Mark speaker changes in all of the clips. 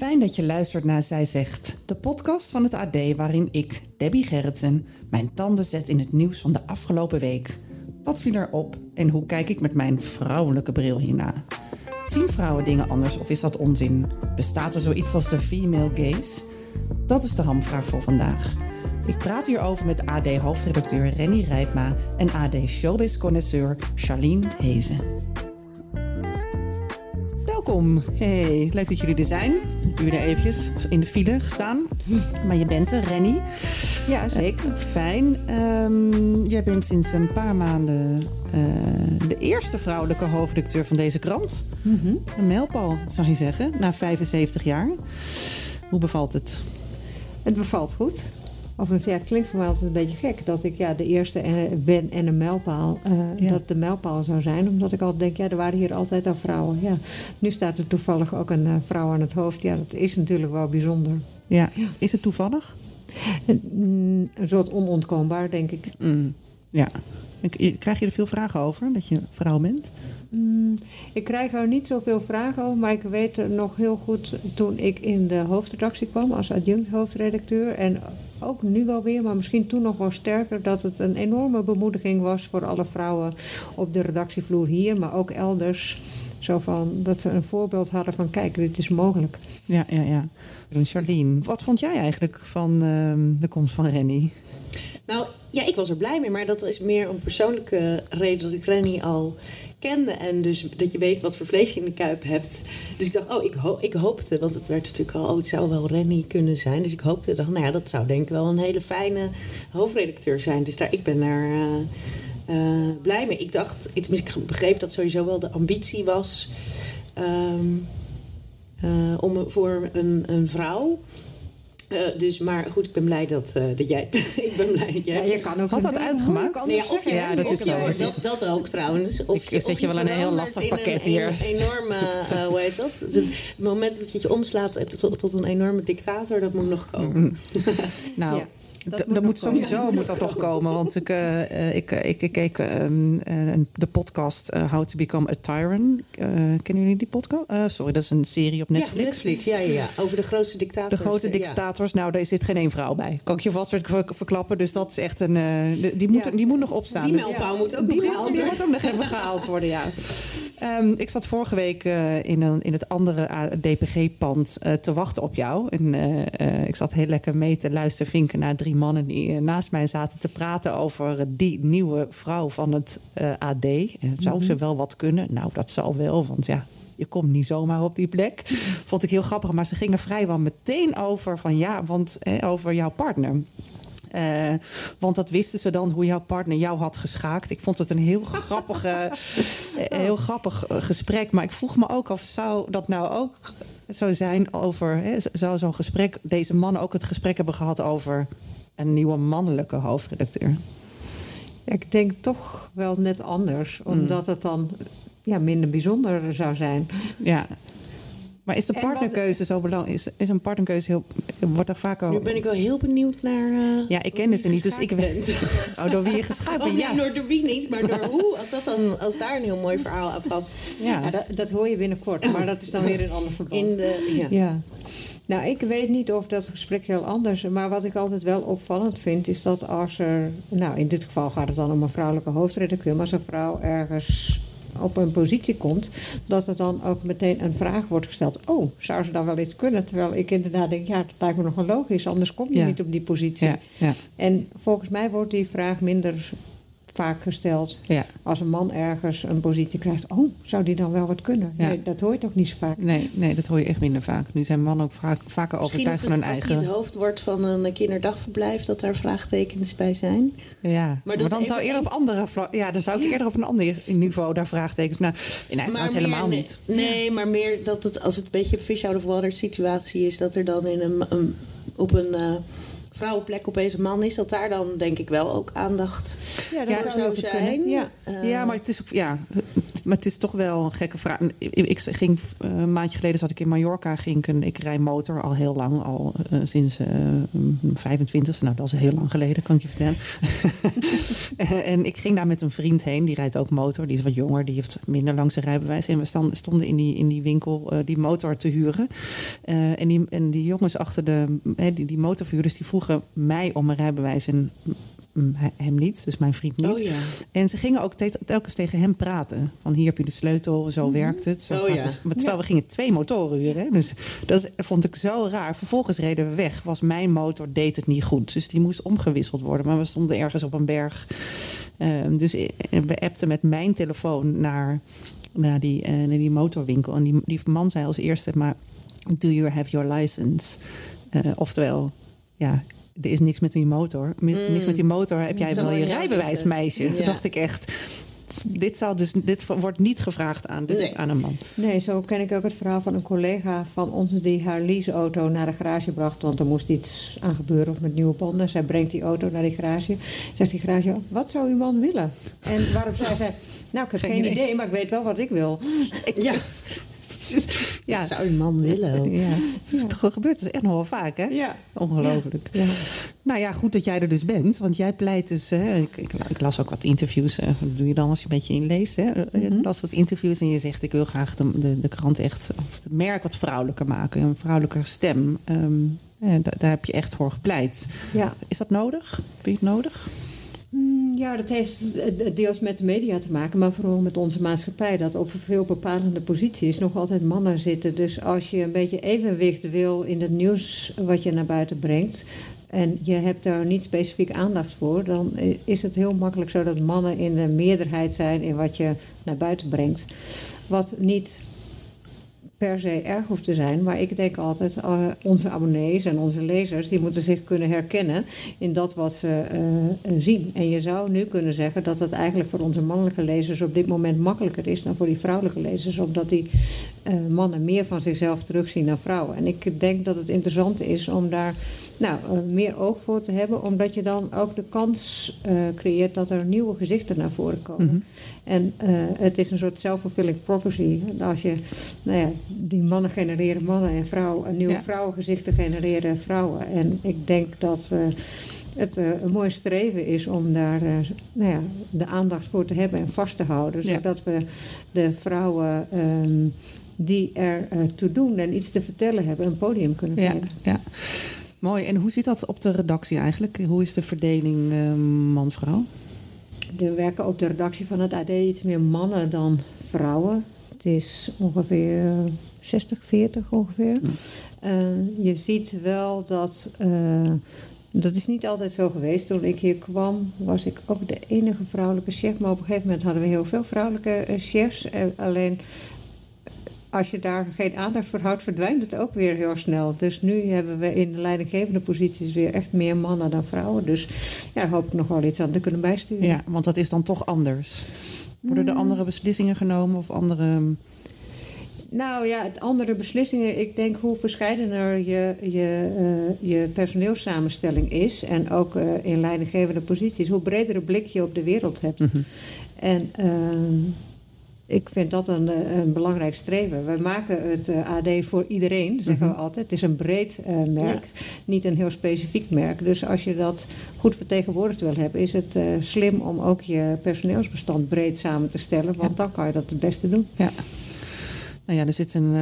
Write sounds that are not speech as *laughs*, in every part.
Speaker 1: Fijn dat je luistert naar Zij Zegt, de podcast van het AD waarin ik, Debbie Gerritsen, mijn tanden zet in het nieuws van de afgelopen week. Wat viel er op en hoe kijk ik met mijn vrouwelijke bril hierna? Zien vrouwen dingen anders of is dat onzin? Bestaat er zoiets als de female gaze? Dat is de hamvraag voor vandaag. Ik praat hierover met AD-hoofdredacteur Renny Rijpma en AD-showbiz-connoisseur Charlene Hezen. Welkom. Hey, leuk dat jullie er zijn. Het duurde eventjes in de file gestaan. Maar je bent er, Renny.
Speaker 2: Ja, zeker.
Speaker 1: Fijn. Ehm, jij bent sinds een paar maanden eh, de eerste vrouwelijke hoofdredacteur van deze krant. Een mijlpaal, zou je zeggen, na 75 jaar. Hoe bevalt het?
Speaker 2: Het bevalt goed. Overigens, ja, het klinkt voor mij altijd een beetje gek dat ik ja, de eerste eh, ben en een mijlpaal. eh,
Speaker 1: Ja.
Speaker 2: Dat de mijlpaal zou zijn. Omdat ik altijd denk, ja, er waren hier altijd al vrouwen. Ja. Nu staat er toevallig ook een eh, vrouw aan het hoofd. Ja, dat is natuurlijk wel bijzonder.
Speaker 1: Ja, is het toevallig?
Speaker 2: Mm, een soort onontkoombaar, denk ik.
Speaker 1: Mm, ja. Krijg je er veel vragen over, dat je vrouw bent?
Speaker 2: Mm, ik krijg er niet zoveel vragen over, maar ik weet er nog heel goed toen ik in de hoofdredactie kwam als adjunct hoofdredacteur. En ook nu wel weer, maar misschien toen nog wel sterker, dat het een enorme bemoediging was voor alle vrouwen op de redactievloer hier, maar ook elders. Zo van dat ze een voorbeeld hadden van kijk, dit is mogelijk.
Speaker 1: Ja, ja, ja. En Charlene, wat vond jij eigenlijk van ehm, de komst van Renny?
Speaker 3: Nou, ja, ik was er blij mee, maar dat is meer een persoonlijke reden dat ik Rennie al kende. En dus dat je weet wat voor vlees je in de kuip hebt. Dus ik dacht, oh, ik, ik hoopte, want het werd natuurlijk al, oh, het zou wel Rennie kunnen zijn. Dus ik hoopte, dacht, nou ja, dat zou denk ik wel een hele fijne hoofdredacteur zijn. Dus daar, ik ben daar eh, eh, blij mee. Ik dacht, ik begreep dat sowieso wel de ambitie was ehm, eh, om voor een, een vrouw. Eh, dus, maar goed, ik ben blij dat, eh, dat jij. *laughs* ik ben blij dat jij.
Speaker 2: Ja, je kan ook
Speaker 1: Had
Speaker 2: een
Speaker 1: dat uitgemaakt?
Speaker 3: Nee,
Speaker 2: anders
Speaker 3: of je,
Speaker 1: Ja, dat
Speaker 3: of
Speaker 1: is
Speaker 3: je-
Speaker 1: zo.
Speaker 3: Dat, dat ook trouwens. Of
Speaker 1: Ik
Speaker 3: je,
Speaker 1: zet je wel een heel lastig pakket
Speaker 3: een,
Speaker 1: hier.
Speaker 3: Een enorme, eh, hoe heet dat? *laughs* Dus het moment dat je je omslaat tot, tot een enorme dictator, dat moet nog komen. *laughs*
Speaker 1: Nou,
Speaker 2: Ja, dat moet
Speaker 1: dat moet sowieso moet dat toch komen. Want ik, eh, ik, eh, ik, ik keek ehm, eh, de podcast How to Become a Tyrant. Kennen jullie die podcast? Sorry, dat is een serie op Netflix.
Speaker 3: Ja, Netflix, ja, ja, ja. Over de grootste dictator.
Speaker 1: De grote dictators, nou, daar zit geen één vrouw bij. Kan ik je vast verklappen. Dus dat is echt een. die, moet,
Speaker 2: Ja.
Speaker 1: die moet nog opstaan.
Speaker 3: Die
Speaker 1: Dus-
Speaker 3: mijlpaal moet ook
Speaker 1: die,
Speaker 3: nog gehaald
Speaker 1: die
Speaker 3: worden.
Speaker 1: moet ook nog even gehaald worden, ja. Ehm, ik zat vorige week in, een, in het andere DPG-pand te wachten op jou. En ik zat heel lekker mee te luisteren, vinken naar drie mannen die eh, naast mij zaten te praten over eh, die nieuwe vrouw van het eh, AD. En zou ze wel wat kunnen? Nou, dat zal wel, want ja. Je komt niet zomaar op die plek. *laughs* Vond ik heel grappig. Maar ze gingen vrijwel meteen over van ja, want over jouw partner. Want dat wisten ze dan hoe jouw partner jou had geschaakt. Ik vond het een heel, grappige, *laughs* heel grappig gesprek. Maar ik vroeg me ook af, zou dat nou ook zo zijn over... Hè, zou zo'n gesprek, deze mannen ook het gesprek hebben gehad over... een nieuwe mannelijke hoofdredacteur?
Speaker 2: Ja, ik denk toch wel net anders, omdat het dan ja, minder bijzonder zou zijn.
Speaker 1: Ja. Maar is de
Speaker 2: wat-
Speaker 1: partnerkeuze zo belangrijk? Is, is een partnerkeuze heel... Wordt er vaker...
Speaker 3: Nu ben ik wel heel benieuwd naar. eh,
Speaker 1: Ja, ik kende ze niet, dus ik weet... *laughs* Oh, door wie je geschaakt
Speaker 3: Oh,
Speaker 1: bent, ja.
Speaker 3: door, door wie niet, maar door *laughs* hoe. Als, dat dan, als daar een heel mooi verhaal aan vast.
Speaker 1: Ja.
Speaker 2: Ja, dat, dat hoor je binnenkort, maar dat is dan weer een ander verband.
Speaker 3: In de, ja.
Speaker 2: Ja. Nou, ik weet niet of dat gesprek heel anders is. Maar wat ik altijd wel opvallend vind, is dat als er. Nou, in dit geval gaat het dan om een vrouwelijke hoofdredacteur. Maar als een vrouw ergens op een positie komt, dat er dan ook meteen een vraag wordt gesteld. Oh, zou ze dan wel iets kunnen? Terwijl ik inderdaad denk, ja, dat lijkt me nogal logisch, anders kom je
Speaker 1: Ja.
Speaker 2: niet op die positie.
Speaker 1: Ja, ja,
Speaker 2: En volgens mij wordt die vraag minder vaak gesteld.
Speaker 1: ja.
Speaker 2: Als een man ergens een positie krijgt, oh, zou die dan wel wat kunnen?
Speaker 1: Ja.
Speaker 2: Nee, dat hoor je toch niet zo vaak.
Speaker 1: Nee, nee, dat hoor je echt minder vaak. Nu zijn mannen ook vaak, vaker
Speaker 3: Misschien
Speaker 1: overtuigd van
Speaker 3: het,
Speaker 1: hun
Speaker 3: als hij het
Speaker 1: eigen...
Speaker 3: hoofd wordt van een kinderdagverblijf, dat daar vraagtekens bij zijn.
Speaker 1: Ja, maar, dan zou
Speaker 3: even
Speaker 1: eerder op andere vla- Ja, dan zou ik eerder op een ander niveau daar vraagtekens... Nou, nee, trouwens helemaal niet.
Speaker 3: Nee, nee, maar meer dat het als het een beetje een fish out of water situatie is, dat er dan in een, een- op een eh, vrouwenplek opeens een man is, dat daar dan denk ik wel ook aandacht
Speaker 2: Ja,
Speaker 1: Ja,
Speaker 2: zou
Speaker 3: zijn.
Speaker 2: kunnen. Ja.
Speaker 3: Eh,
Speaker 1: Ja, maar het is ook, ja, maar het is toch wel een gekke vraag. Ik, ging eh, een maandje geleden zat ik in Mallorca, ging ik een, ik rij motor al heel lang, al eh, sinds eh 25. Nou, dat is heel lang geleden, kan ik je vertellen. *laughs* en ik ging daar met een vriend heen, die rijdt ook motor, die is wat jonger, die heeft minder lang zijn rijbewijs. En we stonden in die, in die winkel die motor te huren. En, die, en die jongens achter de, die, die motorverhuurders, die vroegen mij om een rijbewijs en hem niet, dus mijn vriend niet.
Speaker 3: Oh ja.
Speaker 1: En ze gingen ook te- telkens tegen hem praten. Van hier heb je de sleutel, zo werkt het. Zo
Speaker 3: Oh
Speaker 1: gaat
Speaker 3: ja.
Speaker 1: het. Maar terwijl we gingen twee motoren huren. Dus dat vond ik zo raar. Vervolgens reden we weg. Was mijn motor, deed het niet goed. Dus die moest omgewisseld worden. Maar we stonden ergens op een berg. Ehm, dus we appten met mijn telefoon naar, naar, die, eh, naar die motorwinkel. En die, die man zei als eerste, maar do you have your license? Eh, oftewel, ja, er is niks met die motor. Mi- Niks met die motor heb jij
Speaker 3: Zal
Speaker 1: wel je rijbewijs, meisje. Toen dacht ik echt, dit, zou dus, dit wordt niet gevraagd aan, de-
Speaker 3: Nee.
Speaker 1: aan een man.
Speaker 2: Nee, zo ken ik ook het verhaal van een collega van ons die haar leaseauto naar de garage bracht. Want er moest iets aan gebeuren of met nieuwe banden. Zij brengt die auto naar die garage. Zegt die garage, wat zou uw man willen? En waarop zij zei, nou ik heb geen,
Speaker 1: idee.
Speaker 2: idee. maar ik weet wel wat ik wil.
Speaker 3: Ja, *laughs* *laughs*
Speaker 1: Ja,
Speaker 3: dat zou een man willen. ook.
Speaker 1: ja, het is toch wel gebeurd. Het is echt nog wel vaak, hè?
Speaker 2: Ja.
Speaker 1: Ongelooflijk. Nou ja, goed dat jij er dus bent. Want jij pleit dus... Hè, ik, ik, ik las ook wat interviews. eh, wat doe je dan als je een beetje inleest? Hè? Ik las wat interviews en je zegt... ik wil graag de, de, de krant echt... of het merk wat vrouwelijker maken. Een vrouwelijker stem. Ehm, eh, da- daar heb je echt voor gepleit.
Speaker 2: Ja.
Speaker 1: Is dat nodig? Vind je het nodig?
Speaker 2: Mm, Ja, dat heeft deels met de media te maken, maar vooral met onze maatschappij. Dat op veel bepalende posities nog altijd mannen zitten. Dus als je een beetje evenwicht wil in het nieuws wat je naar buiten brengt. En je hebt daar niet specifiek aandacht voor, dan is het heel makkelijk zo dat mannen in de meerderheid zijn in wat je naar buiten brengt. Wat niet per se erg hoeft te zijn. Maar ik denk altijd, eh, onze abonnees en onze lezers... die moeten zich kunnen herkennen in dat wat ze eh, eh, zien. En je zou nu kunnen zeggen dat het eigenlijk voor onze mannelijke lezers... op dit moment makkelijker is dan voor die vrouwelijke lezers... omdat die mannen meer van zichzelf terugzien dan vrouwen. En ik denk dat het interessant is om daar nou, meer oog voor te hebben... omdat je dan ook de kans creëert dat er nieuwe gezichten naar voren komen. En eh, het is een soort self-fulfilling prophecy. Als je, nou ja, die mannen genereren mannen en vrouwen, en nieuwe
Speaker 1: Ja.
Speaker 2: vrouwengezichten genereren vrouwen. En ik denk dat eh, het eh, een mooi streven is om daar eh, nou ja, de aandacht voor te hebben en vast te houden.
Speaker 1: Ja.
Speaker 2: Zodat we de vrouwen ehm, die er toe doen en iets te vertellen hebben, een podium kunnen geven.
Speaker 1: ja. Mooi. En hoe zit dat op de redactie eigenlijk? Hoe is de verdeling eh, man-vrouw?
Speaker 2: Er werken op de redactie van het AD iets meer mannen dan vrouwen. Het is ongeveer 60, 40 ongeveer. Eh, je ziet wel dat. eh, dat is niet altijd zo geweest. Toen ik hier kwam, was ik ook de enige vrouwelijke chef. Maar op een gegeven moment hadden we heel veel vrouwelijke eh, chefs. Alleen als je daar geen aandacht voor houdt, verdwijnt het ook weer heel snel. Dus nu hebben we in de leidinggevende posities weer echt meer mannen dan vrouwen. Dus ja, daar hoop ik nog wel iets aan te kunnen bijsturen.
Speaker 1: Ja, want dat is dan toch anders. Worden er andere beslissingen genomen of andere...
Speaker 2: Nou ja, het andere beslissingen. Ik denk hoe verscheidener je, je, eh, je personeelssamenstelling is. En ook eh, in leidinggevende posities. Hoe bredere blik je op de wereld hebt. En ehm, ik vind dat een, eh, een belangrijk streven. We maken het eh, AD voor iedereen, zeggen we altijd. Het is een breed eh, merk, niet een heel specifiek merk. Dus als je dat goed vertegenwoordigd wil hebben... is het slim om ook je personeelsbestand breed samen te stellen. Want dan kan je dat het beste doen.
Speaker 1: Ja. Nou ja, er zit een,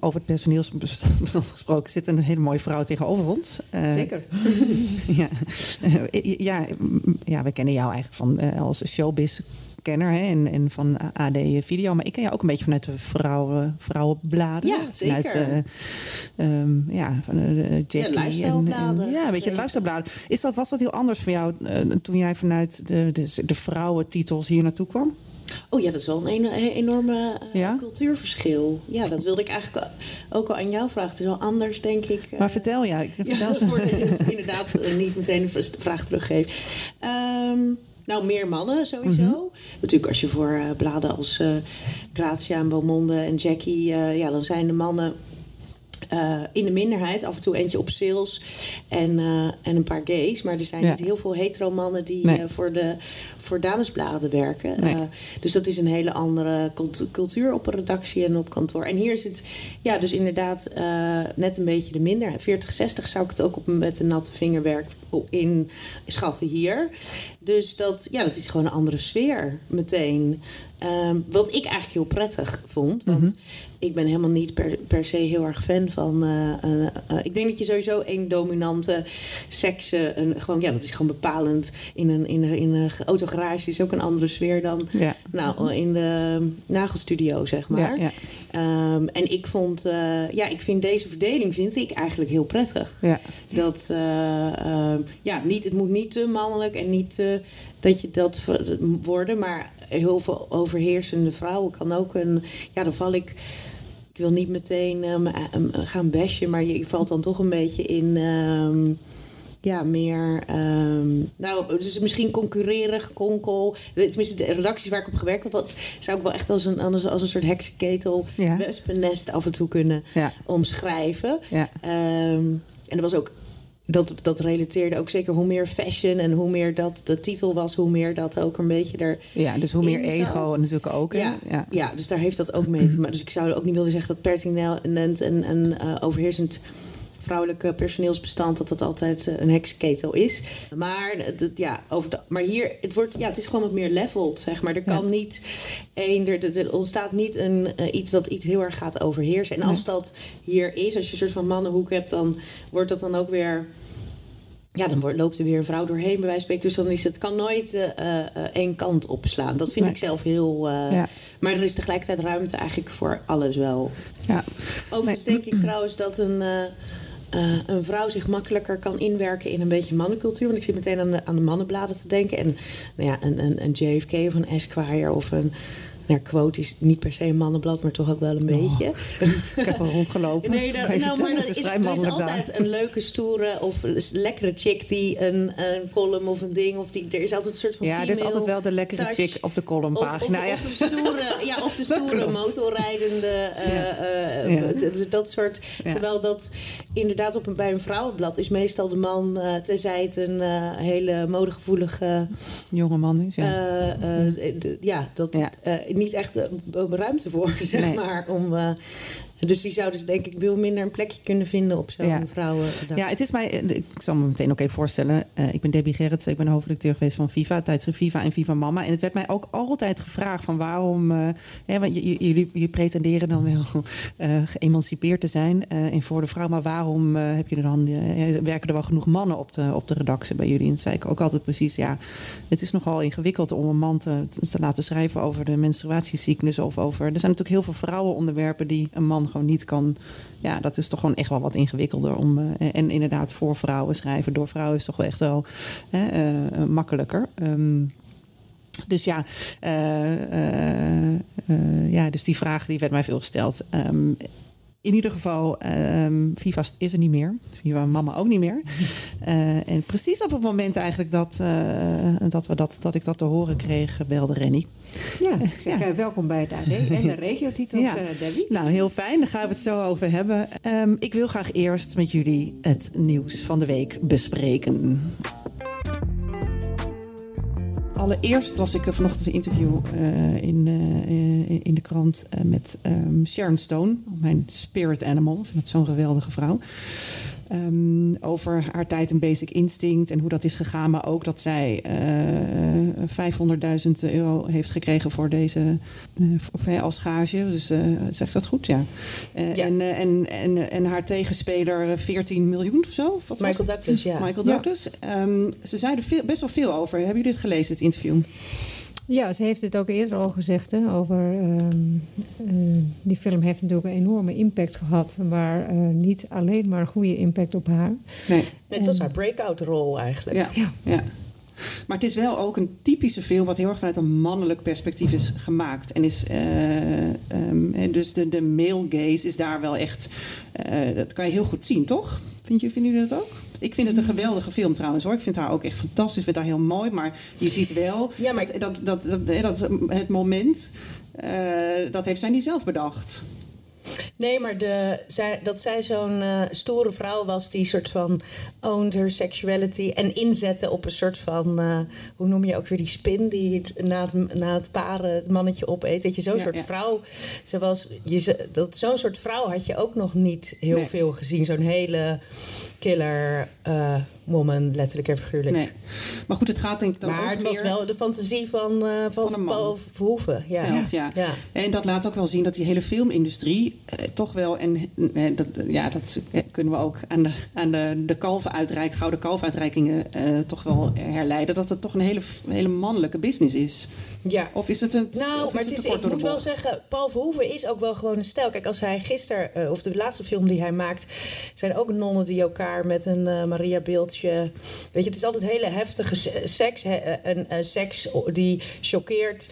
Speaker 1: over het personeelsbestand *laughs* gesproken, zit een hele mooie vrouw tegenover ons.
Speaker 2: Zeker. *laughs*
Speaker 1: ja. *laughs* Ja, ja, we kennen jou eigenlijk van, als showbiz kenner hè, en, en van AD Video. Maar ik ken jou ook een beetje vanuit de vrouwen, vrouwenbladen.
Speaker 3: Ja, zeker.
Speaker 1: Vanuit, eh, ehm, ja, van eh, Jackie. en,
Speaker 3: lifestylebladen.
Speaker 1: en- ja, een beetje de lifestylebladen. Is dat, was dat heel anders voor jou eh, toen jij vanuit de, de, de vrouwentitels hier naartoe kwam?
Speaker 3: Oh ja, dat is wel een enorme
Speaker 1: Ja?
Speaker 3: cultuurverschil. Ja, dat wilde ik eigenlijk ook al aan jou vragen. Het is wel anders, denk ik.
Speaker 1: Maar vertel, ja.
Speaker 3: Ja,
Speaker 1: Vertel *laughs*
Speaker 3: voor de, inderdaad niet meteen de vraag teruggeven. Ehm, nou, meer mannen sowieso. Natuurlijk, als je voor eh, bladen als eh Grazia en Beaumonde en Jackie... eh, ja, dan zijn de mannen eh, in de minderheid. Af en toe eentje op sales en, eh, en een paar gays. Maar er zijn
Speaker 1: Ja.
Speaker 3: niet heel veel hetero mannen die
Speaker 1: Nee.
Speaker 3: eh, voor, de, voor damesbladen werken.
Speaker 1: Nee.
Speaker 3: Dus dat is een hele andere cult- cultuur op een redactie en op kantoor. En hier is het ja, dus inderdaad net een beetje de minderheid. 40, 60 zou ik het ook op, met een natte vingerwerk in schatten hier. Dus dat, ja, dat is gewoon een andere sfeer meteen. Ehm, wat ik eigenlijk heel prettig vond. Want
Speaker 1: Mhm.
Speaker 3: ik ben helemaal niet per, per se heel erg fan van. eh, eh, eh, ik denk dat je sowieso één dominante seks. een, gewoon, ja, dat is gewoon bepalend. In een, in een, in een autogarage is ook een andere sfeer dan.
Speaker 1: Ja.
Speaker 3: Nou, in de nagelstudio, zeg maar.
Speaker 1: Ja, ja.
Speaker 3: Ehm, en ik vond, ja, ik vind deze verdeling vind ik eigenlijk heel prettig.
Speaker 1: Ja.
Speaker 3: Dat, ja, niet, het moet niet te mannelijk en niet te, dat je dat worden, maar heel veel overheersende vrouwen kan ook een, ja, dan val ik. Ik wil niet meteen ehm, ehm, gaan bashen, maar je valt dan toch een beetje in. ehm, ja, meer. nou, dus misschien concurreren, gekonkel. Tenminste, de redacties waar ik op gewerkt heb, zou ik wel echt als een, als, als een soort heksenketel,
Speaker 1: Ja.
Speaker 3: wespennest af en toe kunnen
Speaker 1: Ja.
Speaker 3: omschrijven.
Speaker 1: Ja.
Speaker 3: En er was ook. Dat, dat relateerde ook zeker hoe meer fashion en hoe meer dat de titel was, hoe meer dat ook een beetje er.
Speaker 1: Ja, dus hoe meer ego
Speaker 3: zat.
Speaker 1: natuurlijk ook.
Speaker 3: Ja,
Speaker 1: ja.
Speaker 3: ja. dus daar heeft dat ook mee te maken. Dus ik zou ook niet willen zeggen dat pertinent en, en eh, overheersend vrouwelijke personeelsbestand dat dat altijd eh, een heksenketel is. Maar, eh, dat, ja, over de, maar hier, het, wordt, ja, het is gewoon wat meer leveled, zeg maar. Er kan niet één, er, ontstaat niet een, eh, iets dat iets heel erg gaat overheersen. En als dat hier is, als je een soort van mannenhoek hebt, dan wordt dat dan ook weer ja, dan wordt, loopt er weer een vrouw doorheen, bij wijze van spreken. Dus dan is het kan nooit eh, eh, eh, één kant opslaan. Dat vind
Speaker 1: Nee.
Speaker 3: ik zelf heel. eh,
Speaker 1: Ja.
Speaker 3: Maar er is tegelijkertijd ruimte eigenlijk voor alles wel.
Speaker 1: Ja.
Speaker 3: Overigens denk ik trouwens dat een, eh, een vrouw zich makkelijker kan inwerken in een beetje mannencultuur. Want ik zit meteen aan de, aan de mannenbladen te denken. En nou ja, een, een, een JFK of een Esquire of een. Nou, quote is niet per se een mannenblad, maar toch ook wel een beetje. *laughs*
Speaker 1: Ik heb al rondgelopen.
Speaker 3: Nee, nou, maar
Speaker 1: Het
Speaker 3: dat
Speaker 1: is
Speaker 3: er is altijd
Speaker 1: daar.
Speaker 3: een leuke, stoere of lekkere chick die een, een column of een ding. Of die, er is altijd een soort van
Speaker 1: Ja, er is altijd wel de lekkere
Speaker 3: touch.
Speaker 1: chick op de
Speaker 3: Of,
Speaker 1: columnpagina.
Speaker 3: of, *laughs*
Speaker 1: ja.
Speaker 3: of de stoere, ja, of de stoere motorrijdende. eh, eh,
Speaker 1: Ja.
Speaker 3: d- Dat soort.
Speaker 1: Ja.
Speaker 3: Terwijl dat inderdaad op een, bij een vrouwenblad is meestal de man, eh tenzij het een eh, hele modegevoelige.
Speaker 1: Jonge man is, ja.
Speaker 3: eh, eh, ja, dat
Speaker 1: Ja.
Speaker 3: eh, niet echt eh, ruimte voor, *laughs* zeg
Speaker 1: Nee.
Speaker 3: maar. Om, eh, dus die zouden dus denk ik veel minder een plekje kunnen vinden op zo'n
Speaker 1: Ja.
Speaker 3: vrouwendag.
Speaker 1: Ja, het is mij. eh, Ik zal me meteen ook even voorstellen. Eh, ik ben Debbie Gerrits. Ik ben hoofdredacteur geweest van Viva, tijdschrift Viva en Viva Mama. En het werd mij ook altijd gevraagd van waarom. eh, want jullie, jullie pretenderen dan wel eh, geëmancipeerd te zijn en voor de vrouw. Maar waarom heb je er dan, werken er wel genoeg mannen op de, op de redactie bij jullie? En toen zei ik ook altijd precies, ja, het is nogal ingewikkeld om een man te, te laten schrijven over de menstruatiecyclus of over. Er zijn natuurlijk heel veel vrouwenonderwerpen die een man gewoon niet kan. Ja, dat is toch gewoon echt wel wat ingewikkelder om. eh, en inderdaad, voor vrouwen schrijven door vrouwen is toch wel echt wel eh, eh, makkelijker. Ehm, dus ja, ja, dus die vraag die werd mij veel gesteld. Ehm, in ieder geval, Viva is er niet meer. Viva Mama ook niet meer. *laughs* Eh, en precies op het moment eigenlijk dat, eh, dat, we dat, dat ik dat te horen kreeg, belde Rennie.
Speaker 2: Ja, ik zeg
Speaker 1: Ja.
Speaker 2: eh, welkom bij het AD en de *laughs* regiotitel,
Speaker 1: Ja.
Speaker 2: Debbie.
Speaker 1: Nou, heel fijn. Daar gaan we het zo over hebben. Ehm, ik wil graag eerst met jullie het nieuws van de week bespreken. Allereerst las ik eh, vanochtend een interview eh, in, eh, in de krant eh, met ehm, Sharon Stone, mijn spirit animal. Ik vind dat zo'n geweldige vrouw. Ehm, over haar tijd in Basic Instinct en hoe dat is gegaan. Maar ook dat zij eh 500.000 euro heeft gekregen voor deze eh, voor- als gage. Dus eh zeg ik dat goed? Ja. Eh,
Speaker 3: Ja.
Speaker 1: En, eh, en, en, en haar tegenspeler eh, 14 miljoen of zo? Wat
Speaker 3: Michael? Douglas, ja.
Speaker 1: Michael
Speaker 3: Ja.
Speaker 1: Douglas. Ehm, ze zeiden veel, best wel veel over. Hebben jullie het gelezen, het interview?
Speaker 2: Ja, ze heeft het ook eerder al gezegd hè, over. ehm, eh, die film heeft natuurlijk een enorme impact gehad, maar eh, niet alleen maar een goede impact op haar.
Speaker 1: Nee.
Speaker 3: Het was haar breakout rol eigenlijk.
Speaker 1: Ja, ja. Maar het is wel ook een typische film wat heel erg vanuit een mannelijk perspectief is gemaakt. En is, eh, ehm, en dus de, de male gaze is daar wel echt, eh, dat kan je heel goed zien, toch? Vind je, vinden jullie dat ook? Ik vind het een geweldige film trouwens hoor. Ik vind haar ook echt fantastisch. Ik vind haar heel mooi. Maar je ziet wel
Speaker 3: Ja, maar-
Speaker 1: dat, dat, dat, dat, dat het moment, dat heeft zij niet zelf bedacht.
Speaker 3: Nee, maar de, zij, dat zij zo'n uh, stoere vrouw was die soort van owned her sexuality en inzette op een soort van, uh, hoe noem je ook weer die spin die na het, na het paren het mannetje opeet. Dat je zo'n ja, soort ja. vrouw, zoals je, dat zo'n soort vrouw had je ook nog niet heel nee. veel gezien. Zo'n hele killer uh, woman, letterlijk en figuurlijk.
Speaker 1: Nee. Maar goed, het gaat denk ik dan
Speaker 3: maar
Speaker 1: ook
Speaker 3: het was wel de fantasie van, van,
Speaker 1: Van een man.
Speaker 3: Paul Verhoeven. Ja.
Speaker 1: Zelf, ja.
Speaker 3: Ja.
Speaker 1: En dat laat ook wel zien dat die hele filmindustrie eh, toch wel... en eh, dat, ja, dat kunnen we ook aan de, aan de, de gouden kalfuitreikingen eh, toch wel herleiden... dat het toch een hele, hele mannelijke business is.
Speaker 3: Ja.
Speaker 1: Of is het een
Speaker 3: Nou, maar het is, ik moet wel zeggen, Paul Verhoeven is ook wel gewoon een stijl. Kijk, als hij gisteren, uh, of de laatste film die hij maakt, zijn ook nonnen die elkaar met een uh, Maria beeldje. Weet je, het is altijd hele heftige seks. He, een uh, seks die choqueert.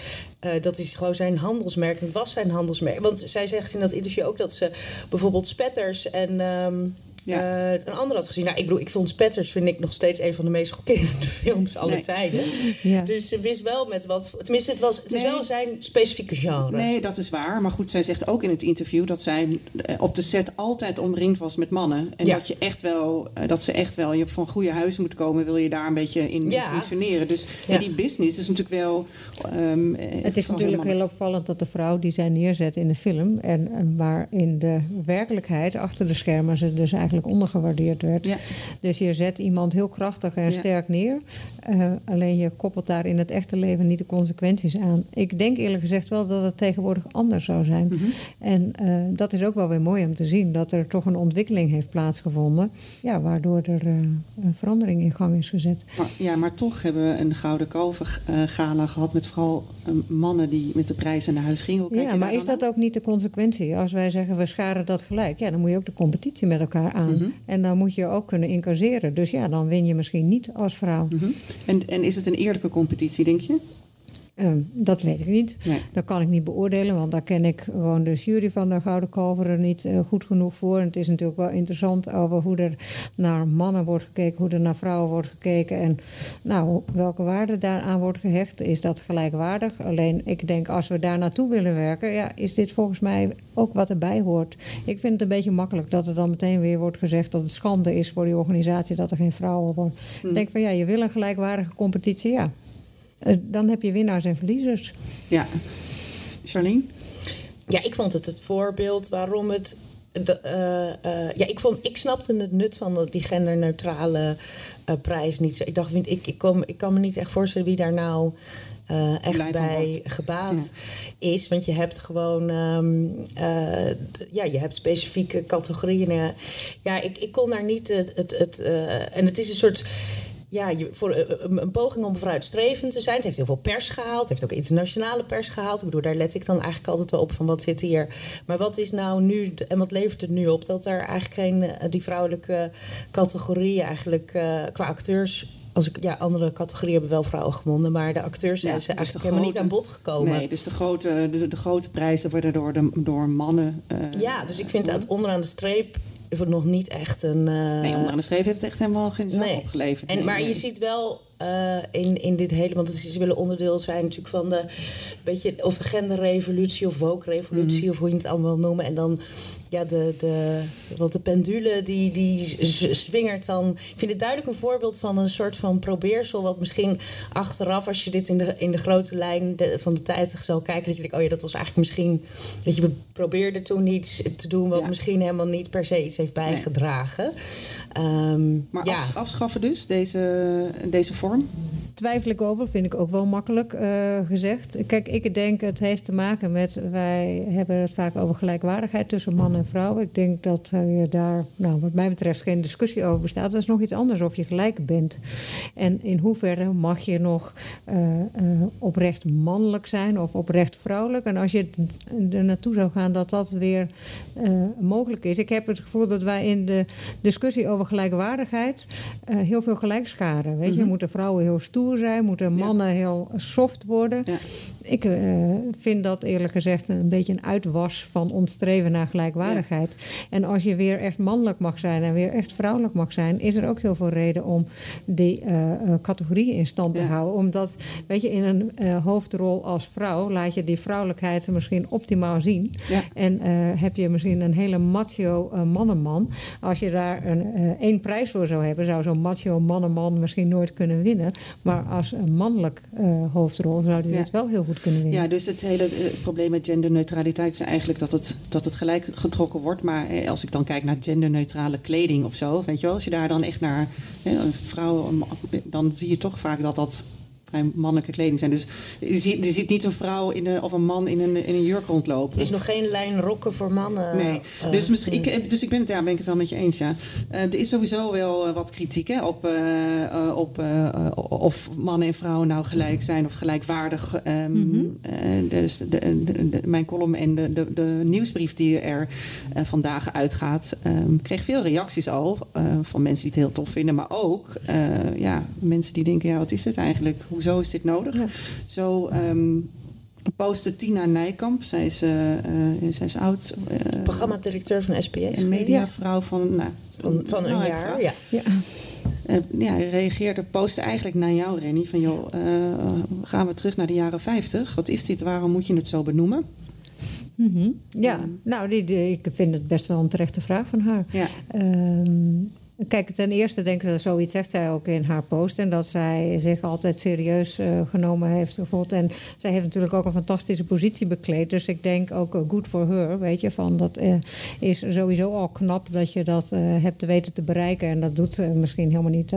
Speaker 3: Uh, dat is gewoon zijn handelsmerk. Het was zijn handelsmerk. Want zij zegt in dat interview ook dat ze bijvoorbeeld spetters en. Um, ja. Uh, een ander had gezien. Nou, ik bedoel, ik vond Spetters vind ik nog steeds een van de meest chockerende *laughs* films aller nee. tijden. Ja. Dus ze wist wel met wat. Tenminste, het, was, het nee. is wel zijn specifieke genre.
Speaker 1: Nee, dat is waar. Maar goed, zij zegt ook in het interview dat zij op de set altijd omringd was met mannen. En ja. dat je echt wel, dat ze echt wel, je van goede huizen moet komen, wil je daar een beetje in ja. functioneren. Dus die business is natuurlijk wel. Um,
Speaker 2: het is natuurlijk heel opvallend dat de vrouw die zij neerzet in de film. En, en waar in de werkelijkheid achter de schermen ze dus eigenlijk ondergewaardeerd werd. Ja. Dus je zet iemand heel krachtig en ja. sterk neer. Uh, alleen je koppelt daar in het echte leven niet de consequenties aan. Ik denk eerlijk gezegd wel dat het tegenwoordig anders zou zijn. Mm -hmm. En uh, dat is ook wel weer mooi om te zien. Dat er toch een ontwikkeling heeft plaatsgevonden. Ja, waardoor er uh, een verandering in gang is gezet.
Speaker 1: Maar, ja, maar toch hebben we een Gouden Kalver gala gehad. Met vooral mannen die met de prijzen naar huis gingen.
Speaker 2: ja, maar is dat ook niet de consequentie? Als wij zeggen we scharen dat gelijk. Ja, dan moet je ook de competitie met elkaar aan. Mm -hmm. En dan moet je ook kunnen incasseren. Dus ja, dan win je misschien niet als vrouw.
Speaker 1: Mm -hmm. en, en is het een eerlijke competitie, denk je?
Speaker 2: Um, dat weet ik niet. Nee. Dat kan ik niet beoordelen, want daar ken ik gewoon de jury van de Gouden Kalveren niet uh, goed genoeg voor. En het is natuurlijk wel interessant over hoe er naar mannen wordt gekeken, hoe er naar vrouwen wordt gekeken en nou, welke waarde daaraan wordt gehecht. Is dat gelijkwaardig? Alleen ik denk als we daar naartoe willen werken, ja, is dit volgens mij ook wat erbij hoort. Ik vind het een beetje makkelijk dat er dan meteen weer wordt gezegd dat het schande is voor die organisatie dat er geen vrouwen worden. Hm. Ik denk van ja, je wil een gelijkwaardige competitie, ja. Uh, dan heb je winnaars en verliezers.
Speaker 1: Ja. Charlene?
Speaker 3: Ja, ik vond het het voorbeeld waarom het. De, uh, uh, ja, ik, vond, ik snapte het nut van die genderneutrale prijs niet zo. Ik dacht, ik, ik, kom, ik kan me niet echt voorstellen wie daar nou uh, echt bij gebaat ja. is. Want je hebt gewoon, um, uh, ja, je hebt specifieke categorieën. Ja, ik, ik kon daar niet het, het, het uh, en het is een soort ja, je, voor een, een, poging om vooruitstrevend te zijn. Het heeft heel veel pers gehaald. Het heeft ook internationale pers gehaald. Ik bedoel, daar let ik dan eigenlijk altijd wel op van wat zit hier. Maar wat is nou nu en wat levert het nu op? Dat er eigenlijk geen, die vrouwelijke categorie eigenlijk uh, qua acteurs als ik, ja, andere categorieën hebben wel vrouwen gewonnen, maar de acteurs zijn ja, ze dus eigenlijk helemaal niet aan bod gekomen.
Speaker 1: Nee, dus de grote, de, de grote prijzen worden door, de, door mannen. Uh,
Speaker 3: ja, dus ik vind dat onderaan de streep nog niet echt een. Uh...
Speaker 1: Nee, onderaan de streep heeft het echt helemaal geen
Speaker 3: nee.
Speaker 1: opgeleverd.
Speaker 3: En,
Speaker 1: nee,
Speaker 3: maar
Speaker 1: nee.
Speaker 3: je ziet wel uh, in, in dit hele, want ze willen onderdeel zijn natuurlijk van de, beetje, of de genderrevolutie of woke-revolutie, mm -hmm. of hoe je het allemaal wil noemen. En dan ja, de, de, wat de pendule die, die zwingert dan. Ik vind het duidelijk een voorbeeld van een soort van probeersel. Wat misschien achteraf, als je dit in de, in de grote lijn de, van de tijd zal kijken, dat je denkt: oh ja, dat was eigenlijk misschien. Dat je probeerde toen iets te doen wat ja. misschien helemaal niet per se iets heeft bijgedragen. Nee. Um,
Speaker 1: maar ja. af, afschaffen dus, deze, deze vorm?
Speaker 2: Twijfel ik over, vind ik ook wel makkelijk uh, gezegd. Kijk, ik denk het heeft te maken met. Wij hebben het vaak over gelijkwaardigheid tussen man en vrouw. Ik denk dat je daar, nou, wat mij betreft, geen discussie over bestaat. Dat is nog iets anders of je gelijk bent. En in hoeverre mag je nog uh, uh, oprecht mannelijk zijn of oprecht vrouwelijk? En als je er naartoe zou gaan dat dat weer mogelijk is. Ik heb het gevoel dat wij in de discussie over gelijkwaardigheid heel veel gelijk scharen. Weet je, mm -hmm. moeten vrouwen heel stoer zijn? Moeten mannen heel soft worden?
Speaker 1: Ja.
Speaker 2: Ik eh, vind dat eerlijk gezegd een beetje een uitwas van ons streven naar gelijkwaardigheid. En als je weer echt mannelijk mag zijn en weer echt vrouwelijk mag zijn, is er ook heel veel reden om die eh, eh, categorieën in stand te
Speaker 1: Ja.
Speaker 2: houden. Omdat, weet je, in een eh, hoofdrol als vrouw laat je die vrouwelijkheid misschien optimaal zien.
Speaker 1: Ja.
Speaker 2: En heb je misschien een hele macho mannenman. Als je daar een, één prijs voor zou hebben, zou zo'n macho mannenman misschien nooit kunnen winnen. Maar als een mannelijk hoofdrol zou die het wel heel goed kunnen winnen.
Speaker 1: Ja, dus het hele probleem met genderneutraliteit is eigenlijk dat het, dat het gelijk getrokken Maar eh, als ik dan kijk naar genderneutrale kleding of zo, weet je wel, als je daar dan echt naar een vrouw, een man- dan zie je toch vaak dat dat vrij mannelijke kleding zijn. Dus je ziet, je ziet niet een vrouw in een, of een man in een, in een jurk rondlopen.
Speaker 3: Er is nog geen lijn rokken voor mannen.
Speaker 1: Nee,
Speaker 3: eh,
Speaker 1: dus, misschien, ik, eh, dus ik ben het, ja, ben ik het wel met je eens. Ja. Eh, er is sowieso wel eh, wat kritiek hè, op, eh, eh, op eh, eh, of mannen en vrouwen nou gelijk zijn of gelijkwaardig. Eh, dus de, de- de- mijn column en de, de, de nieuwsbrief die er eh, vandaag uitgaat, ehm, kreeg veel reacties al eh, van mensen die het heel tof vinden, maar ook eh, ja, mensen die denken: ja, wat is dit eigenlijk? Hoezo is dit nodig? Zo. ehm, postte Tina Nijkamp. Zij is, eh, eh, zij is oud. eh,
Speaker 3: Programmadirecteur van SBS.
Speaker 1: een mediavrouw van, nou,
Speaker 3: Van, van een
Speaker 1: nou,
Speaker 3: jaar,
Speaker 1: vrouw.
Speaker 3: ja.
Speaker 2: Ja.
Speaker 1: En, ja, reageerde, postte eigenlijk naar jou, Renny. Van joh, eh, gaan we terug naar de jaren 50? Wat is dit? Waarom moet je het zo benoemen?
Speaker 2: Mhm. Ja, nou, die, die- ik vind het best wel een terechte vraag van haar.
Speaker 1: Ja.
Speaker 2: Ehm, kijk, ten eerste denk ik dat zoiets zegt zij ook in haar post. En dat zij zich altijd serieus eh, genomen heeft gevoeld. En zij heeft natuurlijk ook een fantastische positie bekleed. Dus ik denk ook eh, good for her, weet je. Van, dat eh, is sowieso al knap dat je dat hebt weten te bereiken. En dat doet misschien helemaal niet...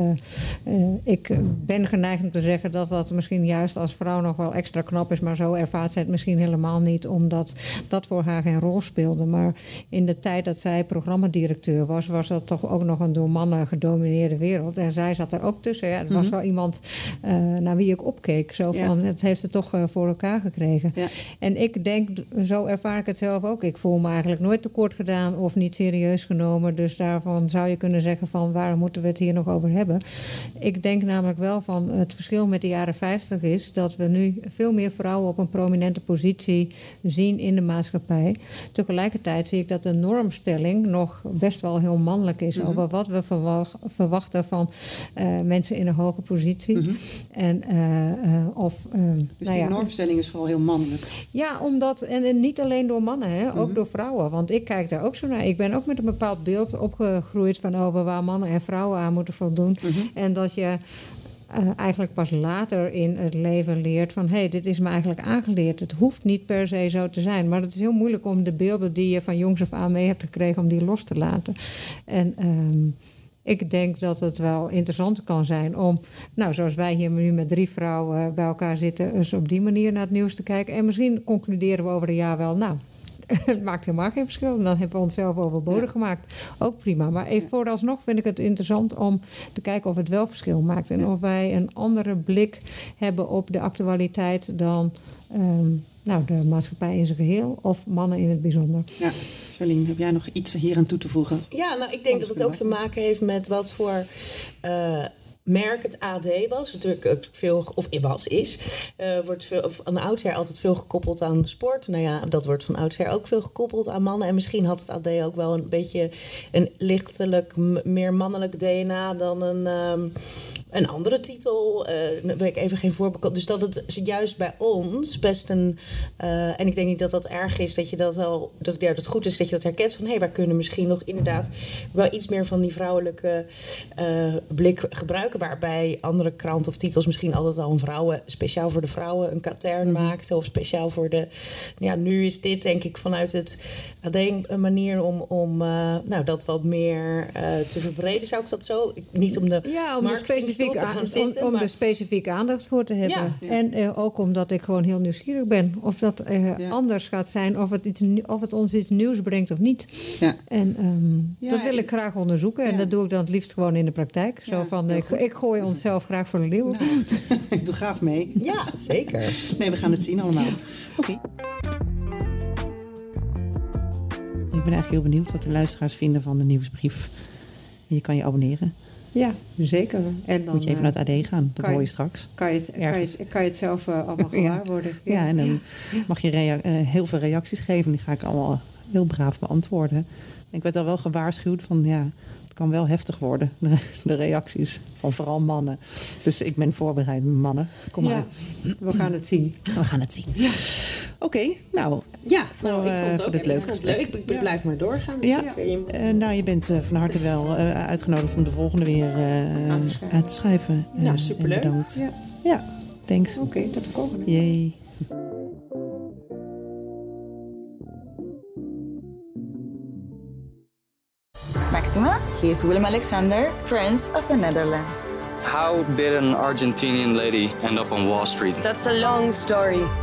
Speaker 2: ik ben geneigd om te zeggen dat dat misschien juist als vrouw nog wel extra knap is. Maar zo ervaart zij het misschien helemaal niet. Omdat dat voor haar geen rol speelde. Maar in de tijd dat zij programmadirecteur was... was dat toch ook nog een door mannen gedomineerde wereld. En zij zat er ook tussen. Ja, het was wel iemand eh, naar wie ik opkeek. Zo
Speaker 1: Ja.
Speaker 2: van, het heeft het toch eh, voor elkaar gekregen.
Speaker 1: Ja.
Speaker 2: En ik denk, zo ervaar ik het zelf ook. Ik voel me eigenlijk nooit tekort gedaan of niet serieus genomen. Dus daarvan zou je kunnen zeggen van waarom moeten we het hier nog over hebben. Ik denk namelijk wel van het verschil met de jaren 50 is dat we nu veel meer vrouwen op een prominente positie zien in de maatschappij. Tegelijkertijd zie ik dat de normstelling nog best wel heel mannelijk is over wat we verwach- verwachten van eh, mensen in een hoge positie. En eh, eh, of
Speaker 1: Dus
Speaker 2: nou
Speaker 1: die
Speaker 2: ja,
Speaker 1: normstelling is vooral heel mannelijk.
Speaker 2: ja, omdat, en, en niet alleen door mannen, hè, ook
Speaker 1: Mhm.
Speaker 2: door vrouwen. Want ik kijk daar ook zo naar. Ik ben ook met een bepaald beeld opgegroeid van over waar mannen en vrouwen aan moeten voldoen.
Speaker 1: Mhm.
Speaker 2: En dat je eh, eigenlijk pas later in het leven leert van hé, hey, dit is me eigenlijk aangeleerd. Het hoeft niet per se zo te zijn. Maar het is heel moeilijk om de beelden die je van jongs af aan mee hebt gekregen, om die los te laten. En ehm, ik denk dat het wel interessant kan zijn om, nou, zoals wij hier nu met drie vrouwen bij elkaar zitten, eens op die manier naar het nieuws te kijken. En misschien concluderen we over een jaar wel, nou. Het *laughs* maakt helemaal geen verschil. En dan hebben we onszelf overbodig gemaakt. Ook prima. Maar even vooralsnog vind ik het interessant om te kijken of het wel verschil maakt. En of wij een andere blik hebben op de actualiteit dan ehm, nou, de maatschappij in zijn geheel of mannen in het bijzonder.
Speaker 1: Ja. Charlene, heb jij nog iets hier aan toe te voegen?
Speaker 3: Ja, nou, ik denk dat het ook te maken heeft met wat voor eh, merk het AD was. Natuurlijk ook veel, of was, is. eh, wordt veel, of van oudsher altijd veel gekoppeld aan sport. Nou ja, dat wordt van oudsher ook veel gekoppeld aan mannen. En misschien had het AD ook wel een beetje een lichtelijk meer mannelijk DNA dan een. ehm, een andere titel, eh daar weet ik even geen voorbeeld. Dus dat het juist bij ons best een. eh, en ik denk niet dat dat erg is, dat je dat al. Dat, ja, dat het goed is dat je dat herkent van hé, hey, wij kunnen misschien nog inderdaad wel iets meer van die vrouwelijke eh, blik gebruiken. Waarbij andere kranten of titels misschien altijd al een vrouwen, speciaal voor de vrouwen, een katern maakten. Of speciaal voor de. Ja, nu is dit denk ik vanuit het AD een manier om, om nou, dat wat meer te verbreden, zou ik dat zo. Ik- Niet om de
Speaker 2: Ja, om,
Speaker 3: marketingstoel
Speaker 2: specifiek aan, om, om er specifiek aandacht voor te hebben.
Speaker 3: Ja.
Speaker 2: En eh, ook omdat ik gewoon heel nieuwsgierig ben. Of dat eh,
Speaker 1: Ja.
Speaker 2: anders gaat zijn, of het, iets, of het ons iets nieuws brengt of niet.
Speaker 1: Ja.
Speaker 2: En ehm, dat wil ik graag onderzoeken. En dat doe ik dan het liefst gewoon in de praktijk. Zo van, ik,
Speaker 1: goed.
Speaker 2: ik gooi onszelf graag voor de leeuw. *laughs*
Speaker 1: Ik doe graag mee.
Speaker 3: Ja, zeker.
Speaker 1: Nee, we gaan het zien allemaal. Oké. Ik ben eigenlijk heel benieuwd wat de luisteraars vinden van de nieuwsbrief. Je kan je abonneren.
Speaker 2: Ja, zeker. En dan
Speaker 1: Moet je even
Speaker 2: eh,
Speaker 1: naar het AD gaan, dat hoor
Speaker 2: je-
Speaker 1: straks.
Speaker 2: kan je het, kan je, kan je het zelf eh, allemaal *laughs* gewaar worden.
Speaker 1: Ja, en dan mag je eh, heel veel reacties geven. Die ga ik allemaal heel braaf beantwoorden. Ik werd al wel gewaarschuwd van ja, het kan wel heftig worden. *laughs* De, reacties van vooral mannen. Dus ik ben voorbereid, mannen. Kom maar.
Speaker 2: Ja, we gaan het zien.
Speaker 1: We gaan het zien. Oké, nou.
Speaker 3: Ja,
Speaker 1: voor,
Speaker 3: nou, ik
Speaker 1: eh,
Speaker 3: vond het
Speaker 1: voor
Speaker 3: ook
Speaker 1: dit
Speaker 3: ik
Speaker 1: leuke
Speaker 3: vond het
Speaker 1: gesprek.
Speaker 3: leuk. Ik, ik blijf maar doorgaan.
Speaker 1: Ja,
Speaker 3: eh,
Speaker 1: eh, nou, je bent eh, van harte wel eh, uitgenodigd om de volgende weer eh,
Speaker 2: Aan te schrijven.
Speaker 1: aan te schrijven. Eh,
Speaker 3: Nou, superleuk.
Speaker 1: en Bedankt.
Speaker 2: Ja.
Speaker 1: Ja, thanks.
Speaker 2: Oké, tot de volgende.
Speaker 1: Yay.
Speaker 4: Maxima, he is Willem Alexander, Prince of the Netherlands.
Speaker 5: How did an Argentinian lady end up on Wall Street?
Speaker 6: That's a long story.